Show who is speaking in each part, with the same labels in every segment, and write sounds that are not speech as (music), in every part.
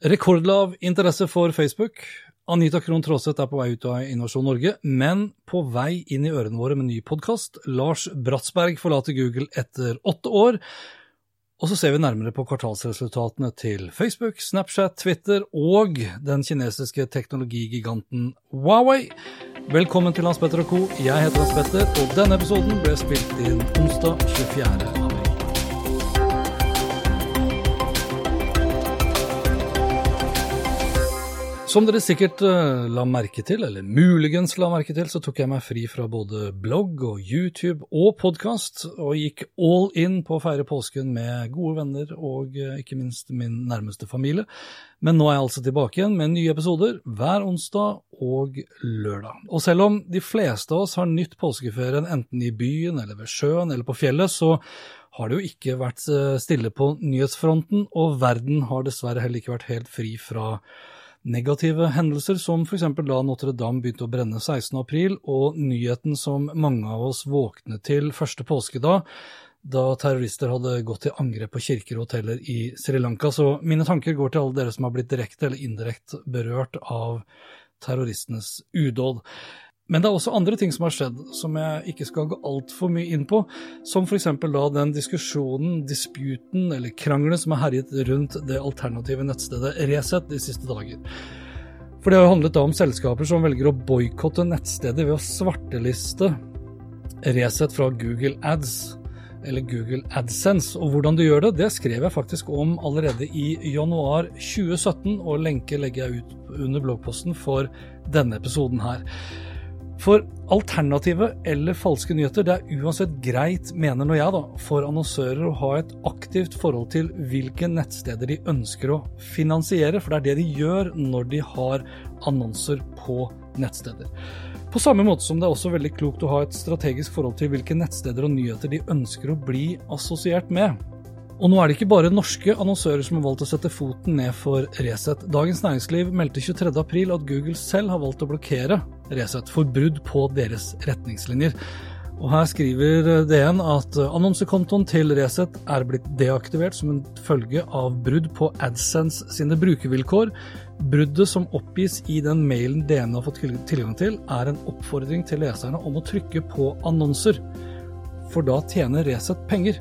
Speaker 1: Rekordlav interesse for Facebook. Anita Krohn Traaseth er på vei ut av Innovasjon Norge, men på vei inn i ørene våre med ny podkast. Lars Bratsberg forlater Google etter åtte år. Og så ser vi nærmere på kvartalsresultatene til Facebook, Snapchat, Twitter og den kinesiske teknologigiganten Huawei. Velkommen til Hans Petter og co. Jeg heter Hans Petter, og denne episoden ble spilt inn onsdag 24. Som dere sikkert uh, la merke til, eller muligens la merke til, så tok jeg meg fri fra både blogg og YouTube og podkast, og gikk all in på å feire påsken med gode venner og uh, ikke minst min nærmeste familie. Men nå er jeg altså tilbake igjen med nye episoder hver onsdag og lørdag. Og selv om de fleste av oss har nytt påskeferien enten i byen eller ved sjøen eller på fjellet, så har det jo ikke vært stille på nyhetsfronten, og verden har dessverre heller ikke vært helt fri fra negative hendelser, som f.eks. da Notre-Dame begynte å brenne 16.4, og nyheten som mange av oss våknet til første påskedag, da terrorister hadde gått til angrep på kirker og hoteller i Sri Lanka. Så mine tanker går til alle dere som har blitt direkte eller indirekte berørt av terroristenes udåd. Men det er også andre ting som har skjedd, som jeg ikke skal gå altfor mye inn på, som f.eks. da den diskusjonen, disputen eller krangelen som har herjet rundt det alternative nettstedet Resett de siste dager. For det har jo handlet da om selskaper som velger å boikotte nettstedet ved å svarteliste Resett fra Google Ads eller Google AdSense. Og hvordan du gjør det, det skrev jeg faktisk om allerede i januar 2017, og lenke legger jeg ut under bloggposten for denne episoden her. For alternative eller falske nyheter, det er uansett greit, mener nå jeg, da, for annonsører å ha et aktivt forhold til hvilke nettsteder de ønsker å finansiere, for det er det de gjør når de har annonser på nettsteder. På samme måte som det er også veldig klokt å ha et strategisk forhold til hvilke nettsteder og nyheter de ønsker å bli assosiert med. Og nå er det ikke bare norske annonsører som har valgt å sette foten ned for Resett. Dagens Næringsliv meldte 23.4 at Google selv har valgt å blokkere Resett for brudd på deres retningslinjer. Og Her skriver DN at annonsekontoen til Resett er blitt deaktivert som en følge av brudd på AdSense sine brukervilkår. Bruddet som oppgis i den mailen DN har fått tilgang til, er en oppfordring til leserne om å trykke på annonser, for da tjener Resett penger.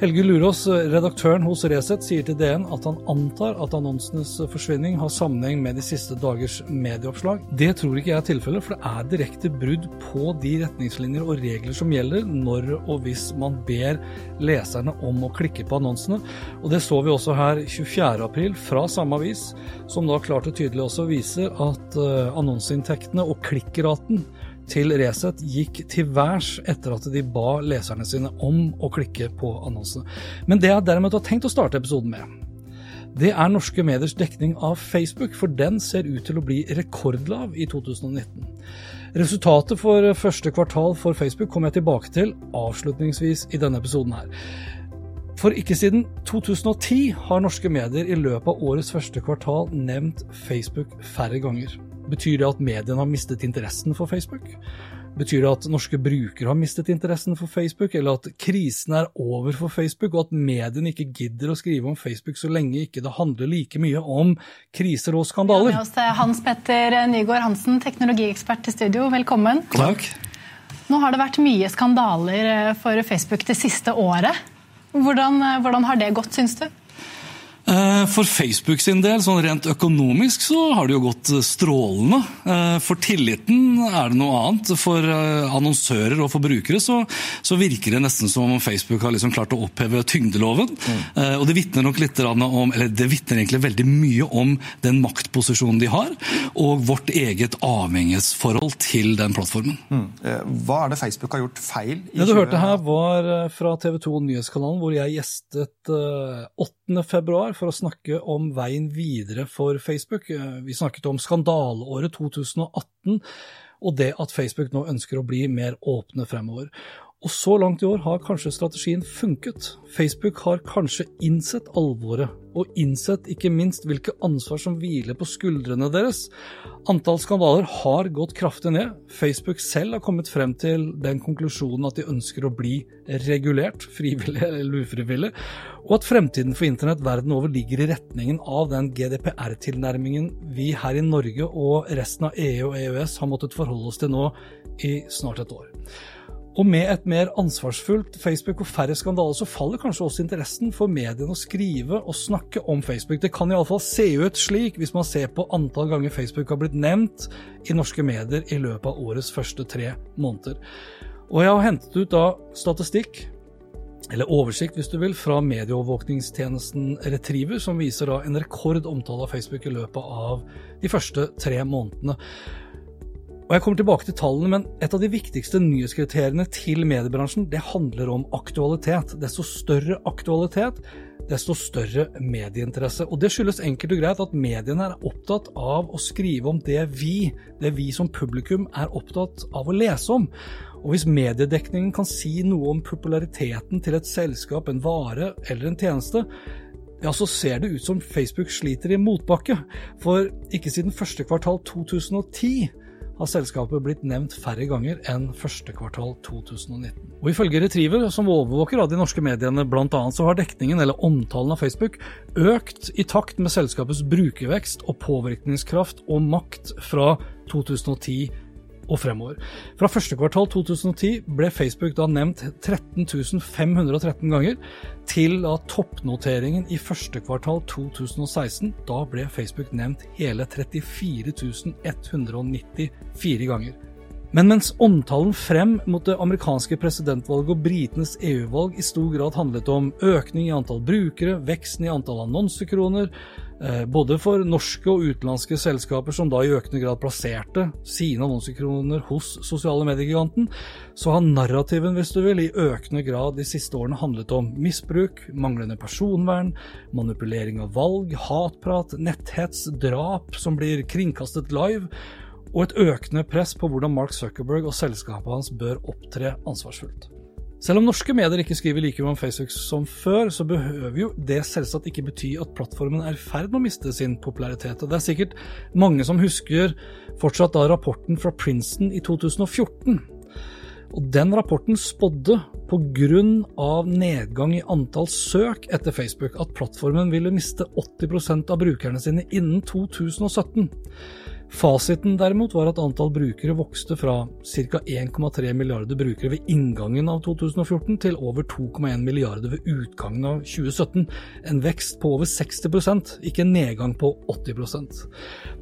Speaker 1: Helge Lurås, redaktøren hos Resett, sier til DN at han antar at annonsenes forsvinning har sammenheng med de siste dagers medieoppslag. Det tror ikke jeg er tilfellet, for det er direkte brudd på de retningslinjer og regler som gjelder når og hvis man ber leserne om å klikke på annonsene. Og Det så vi også her 24.4 fra samme avis, som da klart og tydelig også viser at eh, annonseinntektene og klikkraten til Resett gikk til værs etter at de ba leserne sine om å klikke på annonsene. Men det jeg derimot har tenkt å starte episoden med, det er norske mediers dekning av Facebook, for den ser ut til å bli rekordlav i 2019. Resultatet for første kvartal for Facebook kommer jeg tilbake til avslutningsvis i denne episoden her. For ikke siden 2010 har norske medier i løpet av årets første kvartal nevnt Facebook færre ganger. Betyr det at mediene har mistet interessen for Facebook? Betyr det at norske brukere har mistet interessen for Facebook, eller at krisen er over for Facebook, og at mediene ikke gidder å skrive om Facebook så lenge ikke det handler like mye om kriser og skandaler?
Speaker 2: Ja, med oss Hans Petter Nygaard Hansen, teknologiekspert til studio. Velkommen.
Speaker 1: Takk.
Speaker 2: Nå har det vært mye skandaler for Facebook det siste året. Hvordan, hvordan har det gått, syns du?
Speaker 1: Eh, for Facebook sin del, sånn rent økonomisk, så har det jo gått strålende. Eh, for tilliten er det noe annet. For eh, annonsører og for brukere så, så virker det nesten som om Facebook har liksom klart å oppheve tyngdeloven. Mm. Og det vitner nok litt om, eller det vitner egentlig veldig mye om den maktposisjonen de har, og vårt eget avhengighetsforhold til den plattformen. Mm.
Speaker 3: Hva er det Facebook har gjort feil?
Speaker 1: Det du hørte her var fra TV 2 Nyhetskanalen, hvor jeg gjestet åtte 15.2 for å snakke om veien videre for Facebook. Eh, vi snakket om skandaleåret 2018 og det at Facebook nå ønsker å bli mer åpne fremover. Og så langt i år har kanskje strategien funket. Facebook har kanskje innsett alvoret, og innsett ikke minst hvilke ansvar som hviler på skuldrene deres. Antall skandaler har gått kraftig ned. Facebook selv har kommet frem til den konklusjonen at de ønsker å bli regulert, frivillig (laughs) eller ufrivillig, og at fremtiden for internett verden over ligger i retningen av den GDPR-tilnærmingen vi her i Norge og resten av EU og EØS har måttet forholde oss til nå i snart et år. Og med et mer ansvarsfullt Facebook og færre skandaler, så faller kanskje også interessen for mediene å skrive og snakke om Facebook. Det kan iallfall se ut slik, hvis man ser på antall ganger Facebook har blitt nevnt i norske medier i løpet av årets første tre måneder. Og jeg har hentet ut da statistikk, eller oversikt hvis du vil, fra medieovervåkningstjenesten Retriever, som viser da en rekordomtale av Facebook i løpet av de første tre månedene. Og Jeg kommer tilbake til tallene, men et av de viktigste nyhetskriteriene til mediebransjen det handler om aktualitet. Desto større aktualitet, desto større medieinteresse. Og Det skyldes enkelt og greit at mediene er opptatt av å skrive om det vi, det vi som publikum er opptatt av å lese om. Og Hvis mediedekningen kan si noe om populariteten til et selskap, en vare eller en tjeneste, ja, så ser det ut som Facebook sliter i motbakke. For ikke siden første kvartal 2010 har selskapet blitt nevnt færre ganger enn første kvartal 2019. Og Ifølge Retriever, som overvåker av de norske mediene bl.a., så har dekningen eller omtalen av Facebook økt i takt med selskapets brukervekst og påvirkningskraft og makt fra 2010 og fremover. Fra første kvartal 2010 ble Facebook da nevnt 13 513 ganger, til da toppnoteringen i første kvartal 2016, da ble Facebook nevnt hele 34 194 ganger. Men mens omtalen frem mot det amerikanske presidentvalget og britenes EU-valg i stor grad handlet om økning i antall brukere, veksten i antall annonsekroner, Eh, både for norske og utenlandske selskaper som da i økende grad plasserte sine annonsekroner hos sosiale mediegiganten, så har narrativen hvis du vil, i økende grad de siste årene handlet om misbruk, manglende personvern, manipulering av valg, hatprat, netthets, drap som blir kringkastet live, og et økende press på hvordan Mark Zuckerberg og selskapet hans bør opptre ansvarsfullt. Selv om norske medier ikke skriver like mye om Facebook som før, så behøver jo det selvsagt ikke bety at plattformen er i ferd med å miste sin popularitet. Og det er sikkert mange som husker fortsatt da rapporten fra Princeton i 2014. Og den rapporten spådde, pga. nedgang i antall søk etter Facebook, at plattformen ville miste 80% av brukerne sine innen 2017. Fasiten derimot var at antall brukere vokste fra ca. 1,3 milliarder brukere ved inngangen av 2014 til over 2,1 milliarder ved utgangen av 2017. En vekst på over 60% ikke en nedgang på 80%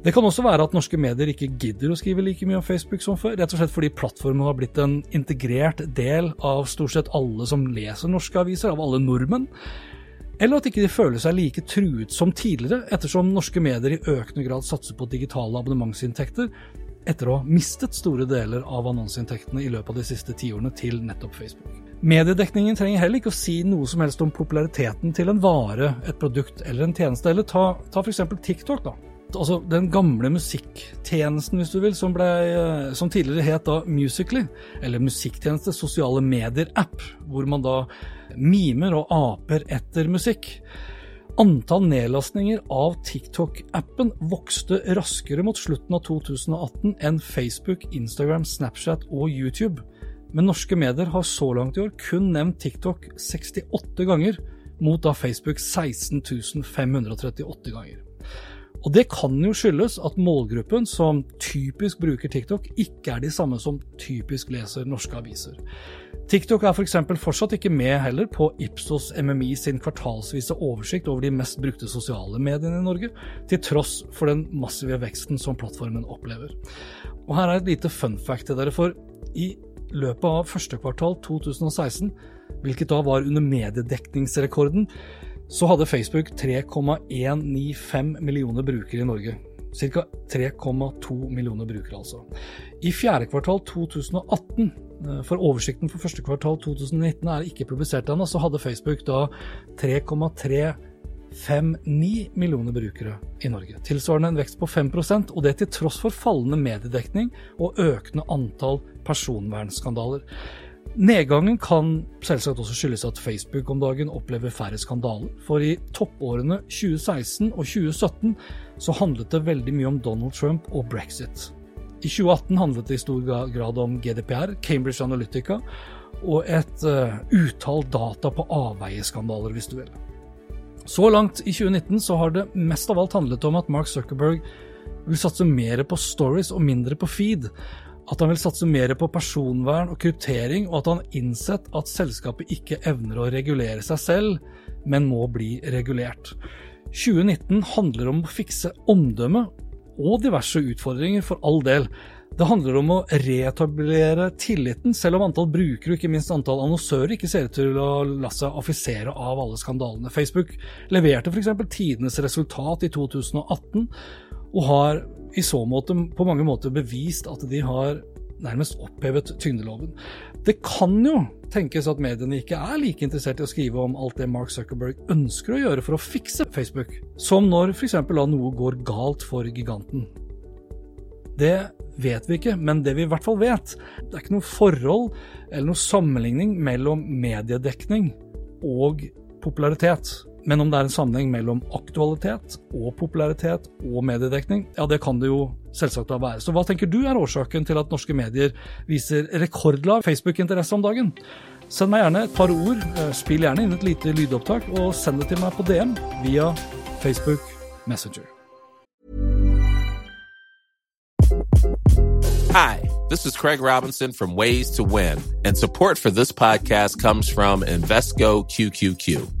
Speaker 1: Det kan også være at norske medier ikke gidder å skrive like mye om Facebook som før, rett og slett fordi plattformen har blitt en integrert del av stort sett alle som leser norske aviser, av alle nordmenn eller at ikke de føler seg like truet som tidligere, ettersom norske medier i økende grad satser på digitale abonnementsinntekter, etter å ha mistet store deler av annonseinntektene i løpet av de siste tiårene til nettopp Facebook. Mediedekningen trenger heller ikke å si noe som helst om populariteten til en vare, et produkt eller en tjeneste, eller ta, ta f.eks. TikTok. da altså den gamle musikktjenesten, hvis du vil, som, ble, eh, som tidligere het da Musically, eller musikktjeneste, sosiale medier-app, hvor man da mimer og aper etter musikk. Antall nedlastninger av TikTok-appen vokste raskere mot slutten av 2018 enn Facebook, Instagram, Snapchat og YouTube. Men norske medier har så langt i år kun nevnt TikTok 68 ganger, mot da Facebook 16 538 ganger. Og det kan jo skyldes at målgruppen som typisk bruker TikTok, ikke er de samme som typisk leser norske aviser. TikTok er f.eks. For fortsatt ikke med heller på Ipsos MMI sin kvartalsvise oversikt over de mest brukte sosiale mediene i Norge, til tross for den massive veksten som plattformen opplever. Og her er et lite fun fact til dere, for i løpet av første kvartal 2016, hvilket da var under mediedekningsrekorden, så hadde Facebook 3,195 millioner brukere i Norge. Ca. 3,2 millioner brukere, altså. I fjerde kvartal 2018, eh, for oversikten for første kvartal 2019 er ikke publisert ennå, så hadde Facebook da 3,359 millioner brukere i Norge. Tilsvarende en vekst på 5% og det til tross for fallende mediedekning og økende antall personvernskandaler. Nedgangen kan selvsagt også skyldes at Facebook om dagen opplever færre skandaler, for i toppårene 2016 og 2017 så handlet det veldig mye om Donald Trump og brexit. I 2018 handlet det i stor grad om GDPR, Cambridge Analytica og et uh, utall data på avveieskandaler, hvis du vil. Så langt i 2019 så har det mest av alt handlet om at Mark Zuckerberg vil satse mer på stories og mindre på feed, at han vil satse mer på personvern og kryptering, og at han innsett at selskapet ikke evner å regulere seg selv, men må bli regulert. 2019 handler om å fikse omdømme og diverse utfordringer, for all del. Det handler om å reetablere tilliten, selv om antall brukere og ikke minst antall annonsører ikke ser ut til å la seg affisere av alle skandalene. Facebook leverte f.eks. tidenes resultat i 2018, og har i så måte på mange måter bevist at de har nærmest opphevet tyngdeloven. Det kan jo tenkes at mediene ikke er like interessert i å skrive om alt det Mark Zuckerberg ønsker å gjøre for å fikse Facebook, som når f.eks. da noe går galt for giganten. Det vet vi ikke, men det vi i hvert fall vet, det er ikke noe forhold eller noe sammenligning mellom mediedekning og popularitet. Men om det er en sammenheng mellom aktualitet og popularitet og mediedekning, ja det kan det jo selvsagt da være. Så hva tenker du er årsaken til at norske medier viser rekordlav Facebook-interesse om dagen? Send meg gjerne et par ord, eh, spill gjerne inn et lite lydopptak, og send det til meg på DM via Facebook Messenger.
Speaker 4: Hi, this is Craig Robinson from Ways to Win, and support for this podcast comes from Invesco QQQ.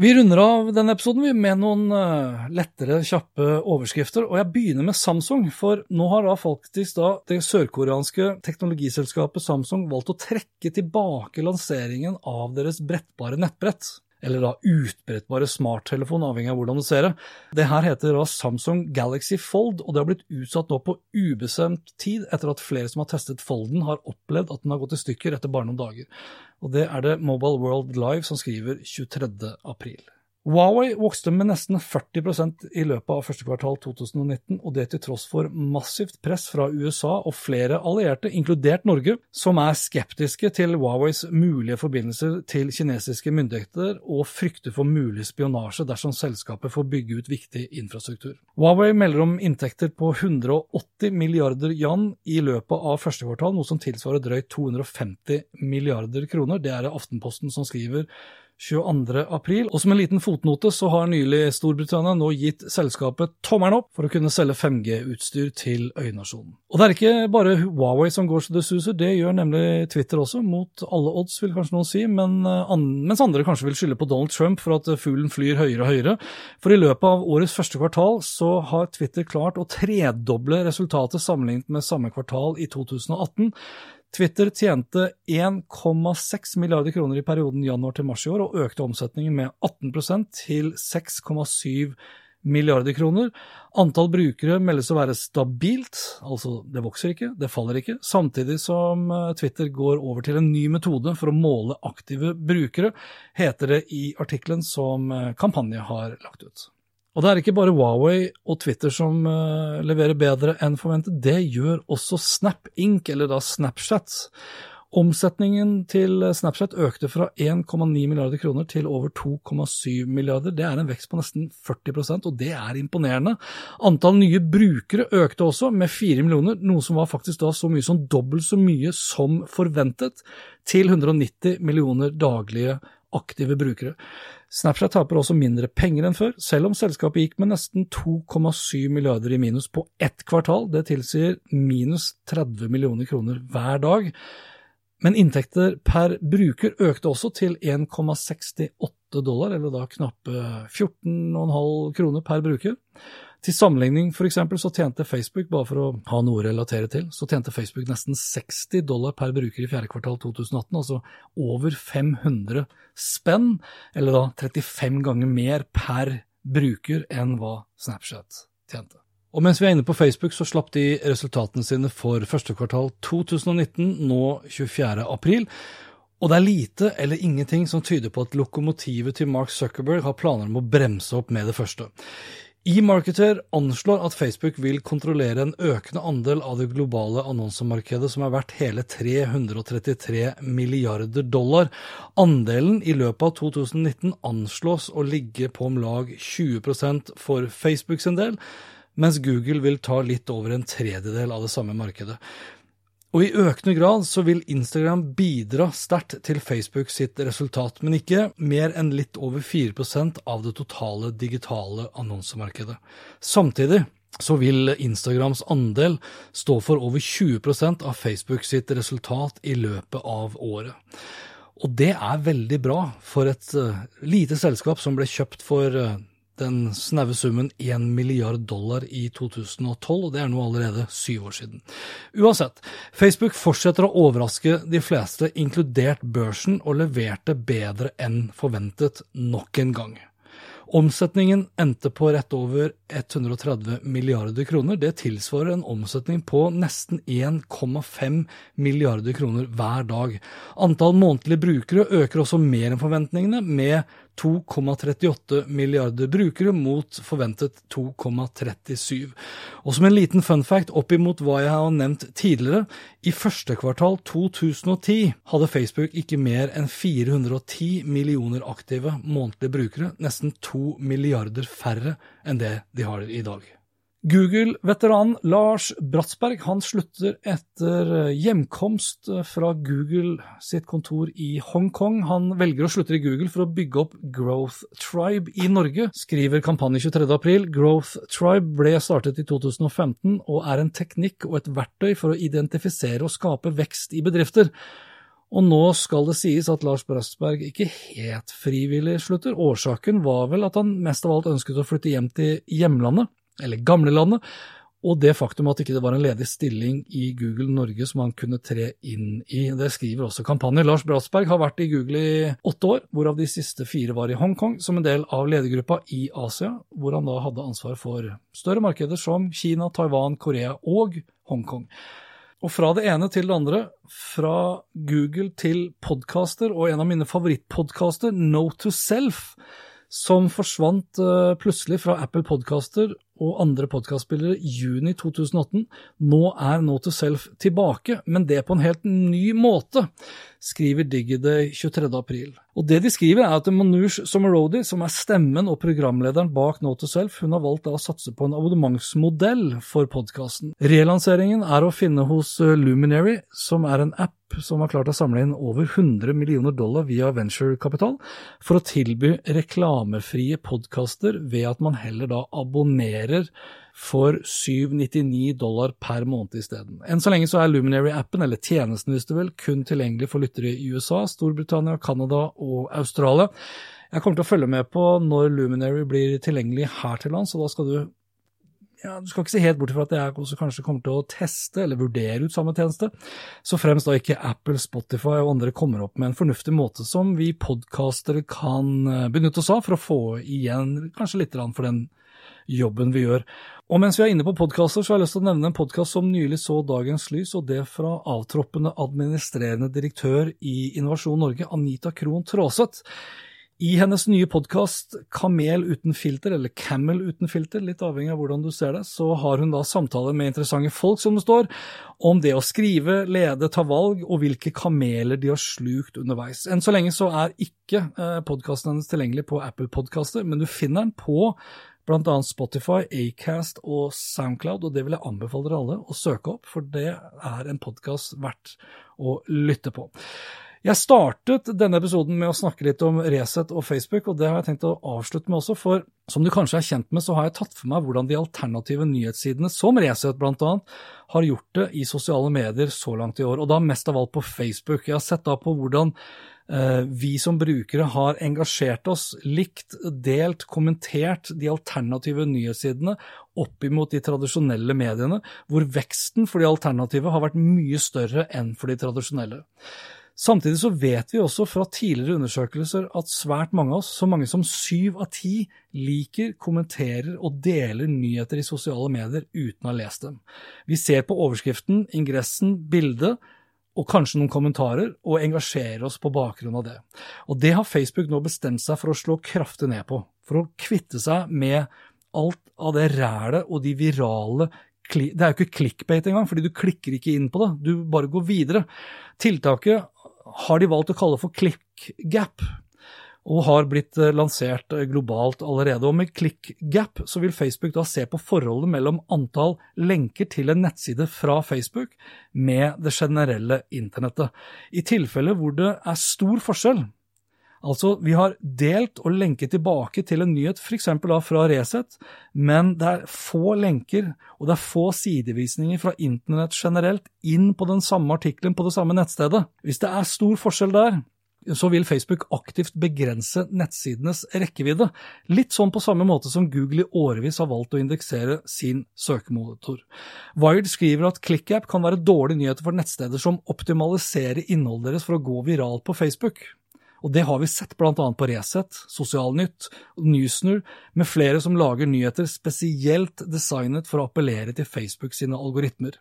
Speaker 1: Vi runder av denne episoden med noen uh, lettere, kjappe overskrifter. Og jeg begynner med Samsung, for nå har da faktisk da det sørkoreanske teknologiselskapet Samsung valgt å trekke tilbake lanseringen av deres brettbare nettbrett eller da utbrettbare smarttelefon, avhengig av hvordan du ser det. Det her heter da Samsung Galaxy Fold, og det har blitt utsatt nå på ubestemt tid etter at flere som har testet Folden, har opplevd at den har gått i stykker etter bare noen dager. Og det er det Mobile World Live som skriver 23. april. Huawei vokste med nesten 40% i løpet av første kvartal 2019, og det til tross for massivt press fra USA og flere allierte, inkludert Norge, som er skeptiske til Huaweis mulige forbindelser til kinesiske myndigheter og frykter for mulig spionasje dersom selskapet får bygge ut viktig infrastruktur. Huawei melder om inntekter på 180 milliarder yan i løpet av første kvartal, noe som tilsvarer drøyt 250 milliarder kroner. Det er det Aftenposten som skriver 22. april. Og som en liten fotnote så har nylig Storbritannia nå gitt selskapet tommelen opp for å kunne selge 5G-utstyr til øynasjonen. Og det er ikke bare Huawei som går så det suser, det gjør nemlig Twitter også, mot alle odds vil kanskje noen si, men, an mens andre kanskje vil skylde på Donald Trump for at fuglen flyr høyere og høyere. For i løpet av årets første kvartal så har Twitter klart å tredoble resultatet sammenlignet med samme kvartal i 2018. Twitter tjente 1,6 milliarder kroner i perioden januar til mars i år, og økte omsetningen med 18% til 6,7 milliarder kroner. Antall brukere meldes å være stabilt, altså det vokser ikke, det faller ikke, samtidig som eh, Twitter går over til en ny metode for å måle aktive brukere, heter det i artikkelen som eh, Kampanje har lagt ut. Og det er ikke bare Huawei og Twitter som uh, leverer bedre enn forventet, det gjør også Snap Inc., eller da Snapchat. Omsetningen til Snapchat økte fra 1,9 milliarder kroner til over 2,7 milliarder. Det er en vekst på nesten 40% og det er imponerende. Antall nye brukere økte også, med 4 millioner, noe som var faktisk da så mye som dobbelt så mye som forventet, til 190 millioner daglige aktive brukere. Snapchat taper også mindre penger enn før, selv om selskapet gikk med nesten 2,7 milliarder i minus på ett kvartal. Det tilsier minus 30 millioner kroner hver dag. Men inntekter per bruker økte også til 1,68 dollar, eller da knappe 14,5 kroner per bruker. Til sammenligning for eksempel, så tjente Facebook, bare for å ha noe å relatere til, så tjente Facebook nesten 60 dollar per bruker i fjerde kvartal 2018, altså over 500 spenn, eller da 35 ganger mer per bruker enn hva Snapchat tjente. Og mens vi er inne på Facebook, så slapp de resultatene sine for første kvartal 2019 nå 24. april. Og det er lite eller ingenting som tyder på at lokomotivet til Mark Zuckerberg har planer om å bremse opp med det første. E-Marketer anslår at Facebook vil kontrollere en økende andel av det globale annonsemarkedet, som er verdt hele 333 milliarder dollar. Andelen i løpet av 2019 anslås å ligge på om lag 20 for Facebook sin del, mens Google vil ta litt over en tredjedel av det samme markedet. Og i økende grad så vil Instagram bidra sterkt til Facebook sitt resultat, men ikke mer enn litt over 4% av det totale digitale annonsemarkedet. Samtidig så vil Instagrams andel stå for over 20 av Facebook sitt resultat i løpet av året. Og det er veldig bra for et uh, lite selskap som ble kjøpt for uh, den snaue summen 1 milliard dollar i 2012, og det er nå allerede syv år siden. Uansett, Facebook fortsetter å overraske de fleste, inkludert børsen, og leverte bedre enn forventet nok en gang. Omsetningen endte på rett over 130 milliarder kroner. Det tilsvarer en omsetning på nesten 1,5 milliarder kroner hver dag. Antall månedlige brukere øker også mer enn forventningene, med 2,38 milliarder brukere mot forventet 2,37. Og som en liten fun fact oppimot hva jeg har nevnt tidligere, i første kvartal 2010 hadde Facebook ikke mer enn 410 millioner aktive månedlige brukere, nesten to milliarder færre enn det de har i dag. Google-veteranen Lars Bratsberg han slutter etter hjemkomst fra Google sitt kontor i Hongkong. Han velger å slutte i Google for å bygge opp Growth Tribe i Norge, skriver Kampanje 23.4. Growth Tribe ble startet i 2015 og er en teknikk og et verktøy for å identifisere og skape vekst i bedrifter. Og nå skal det sies at Lars Bratsberg ikke helt frivillig slutter. Årsaken var vel at han mest av alt ønsket å flytte hjem til hjemlandet eller gamlelandet, og det faktum at ikke det var en ledig stilling i Google Norge som han kunne tre inn i. Det skriver også kampanjen. Lars Bratsberg har vært i Google i åtte år, hvorav de siste fire var i Hongkong, som en del av ledergruppa i Asia, hvor han da hadde ansvar for større markeder som Kina, Taiwan, Korea og Hongkong. Og fra det ene til det andre, fra Google til podcaster, og en av mine favorittpodcaster, No to Self, som forsvant uh, plutselig fra Apple Podcaster og andre podkastspillere juni 2018. Nå er Note to Self tilbake, men det på en helt ny måte, skriver Digiday 23. april. Og Det de skriver, er at Manoush Somerodi, som er stemmen og programlederen bak Note to Self, hun har valgt å satse på en abonnementsmodell for podkasten. Relanseringen er å finne hos eh, Luminary, som er en app som har klart å samle inn over 100 millioner dollar via venturekapital, for å tilby reklamefrie podkaster ved at man heller da abonnerer for 799 dollar per måned isteden. Enn så lenge så er Luminary-appen, eller tjenesten hvis du vil, kun tilgjengelig for lyttere i USA, Storbritannia, Canada og Australia. Jeg kommer til å følge med på når Luminary blir tilgjengelig her til lands, og da skal du ja, Du skal ikke se helt bort fra at jeg også kanskje kommer til å teste eller vurdere ut samme tjeneste, så fremst da ikke Apple, Spotify og andre kommer opp med en fornuftig måte som vi podkastere kan benytte oss av for å få igjen kanskje litt for den jobben vi gjør. Og mens vi er inne på podkaster, så har jeg lyst til å nevne en podkast som nylig så dagens lys, og det fra avtroppende administrerende direktør i Innovasjon Norge, Anita Krohn Traaseth. I hennes nye podkast Kamel uten filter, eller Camel uten filter, litt avhengig av hvordan du ser det, så har hun da samtaler med interessante folk, som det står, om det å skrive, lede, ta valg, og hvilke kameler de har slukt underveis. Enn så lenge så er ikke eh, podkasten hennes tilgjengelig på Apple Podkaster, men du finner den på bl.a. Spotify, Acast og Soundcloud, og det vil jeg anbefale dere alle å søke opp, for det er en podkast verdt å lytte på. Jeg startet denne episoden med å snakke litt om Resett og Facebook, og det har jeg tenkt å avslutte med også, for som du kanskje er kjent med, så har jeg tatt for meg hvordan de alternative nyhetssidene, som Resett bl.a., har gjort det i sosiale medier så langt i år, og da mest av alt på Facebook. Jeg har sett da på hvordan vi som brukere har engasjert oss, likt, delt, kommentert de alternative nyhetssidene opp imot de tradisjonelle mediene, hvor veksten for de alternative har vært mye større enn for de tradisjonelle. Samtidig så vet vi også fra tidligere undersøkelser at svært mange av oss, så mange som syv av ti, liker, kommenterer og deler nyheter i sosiale medier uten å ha lest dem. Vi ser på overskriften, ingressen, bildet, og kanskje noen kommentarer, og engasjere oss på bakgrunn av det. Og det har Facebook nå bestemt seg for å slå kraftig ned på, for å kvitte seg med alt av det rælet og de virale det er jo ikke clickbait engang, fordi du klikker ikke inn på det, du bare går videre. Tiltaket har de valgt å kalle for clickgap og har blitt eh, lansert eh, globalt allerede. Og Med ClickGap så vil Facebook da se på forholdet mellom antall lenker til en nettside fra Facebook med det generelle internettet. I tilfeller hvor det er stor forskjell, altså vi har delt og lenket tilbake til en nyhet, f.eks. fra Resett, men det er få lenker og det er få sidevisninger fra internett generelt inn på den samme artikkelen på det samme nettstedet. Hvis det er stor forskjell der, så vil Facebook aktivt begrense nettsidenes rekkevidde. Litt sånn på samme måte som Google i årevis har valgt å indeksere sin søkemotor. Wired skriver at ClickApp kan være dårlige nyheter for nettsteder som optimaliserer innholdet deres for å gå viralt på Facebook. Og det har vi sett bl.a. på Resett, Sosialnytt, Newsner, med flere som lager nyheter spesielt designet for å appellere til Facebook sine algoritmer.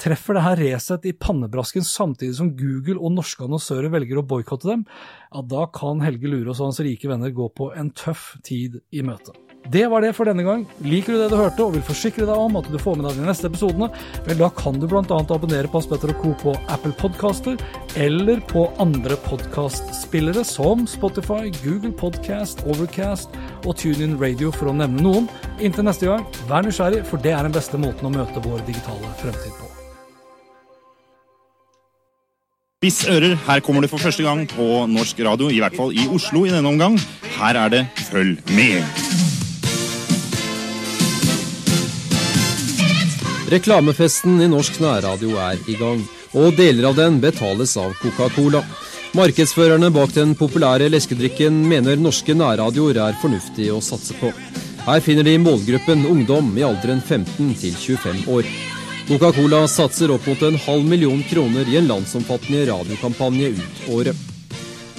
Speaker 1: Treffer det her Resett i pannebrasken samtidig som Google og norske annonsører velger å boikotte dem, ja, da kan Helge Lurås og hans rike venner gå på en tøff tid i møte. Det var det for denne gang. Liker du det du hørte og vil forsikre deg om at du får med deg de neste episodene, vel da kan du bl.a. abonnere på Aspetter Co. på Apple Podcaster eller på andre podkastspillere som Spotify, Google Podcast, Overcast og TuneIn Radio, for å nevne noen. Inntil neste gang, vær nysgjerrig, for det er den beste måten å møte vår digitale fremtid på.
Speaker 5: Spiss ører, her kommer det for første gang på norsk radio, i hvert fall i Oslo i denne omgang. Her er det Følg med!
Speaker 6: Reklamefesten i norsk nærradio er i gang, og deler av den betales av Coca-Cola. Markedsførerne bak den populære leskedrikken mener norske nærradioer er fornuftig å satse på. Her finner de målgruppen ungdom i alderen 15 til 25 år. Coca-Cola satser opp mot en halv million kroner i en landsomfattende radiokampanje ut året.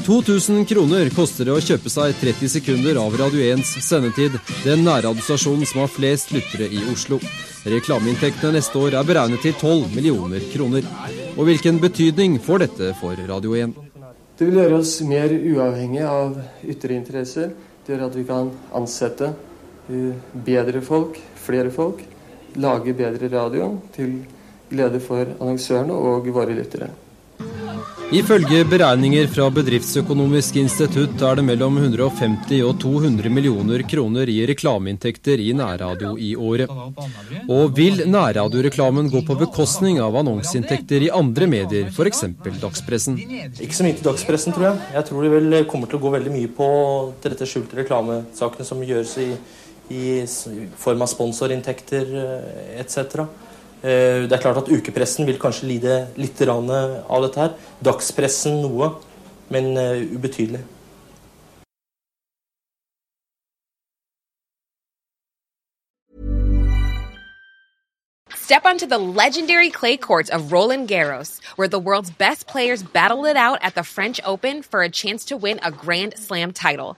Speaker 6: 2000 kroner koster det å kjøpe seg 30 sekunder av Radio 1s sendetid, den nærradiostasjonen som har flest lyttere i Oslo. Reklameinntektene neste år er beregnet til 12 millioner kroner. Og hvilken betydning får dette for Radio 1?
Speaker 7: Det vil gjøre oss mer uavhengig av ytre interesser. Det gjør at vi kan ansette eh, bedre folk, flere folk. Lage bedre radio til glede for annonsørene og våre lyttere.
Speaker 6: Ifølge beregninger fra Bedriftsøkonomisk institutt er det mellom 150 og 200 millioner kroner i reklameinntekter i nærradio i året. Og vil nærradioreklamen gå på bekostning av annonseinntekter i andre medier, f.eks. dagspressen?
Speaker 8: Ikke så mye til dagspressen, tror jeg. Jeg tror det vel kommer til å gå veldig mye på dette skjulte reklamesakene som gjøres i, i form av sponsorinntekter eh, etc. Eh, det er klart at ukepressen vil kanskje lide litt av dette her. Dagspressen noe, men eh, ubetydelig.
Speaker 9: Step onto the legendary clay courts of Roland Garros, where the world's best players battle it out at the French Open for a chance to win a Grand Slam title.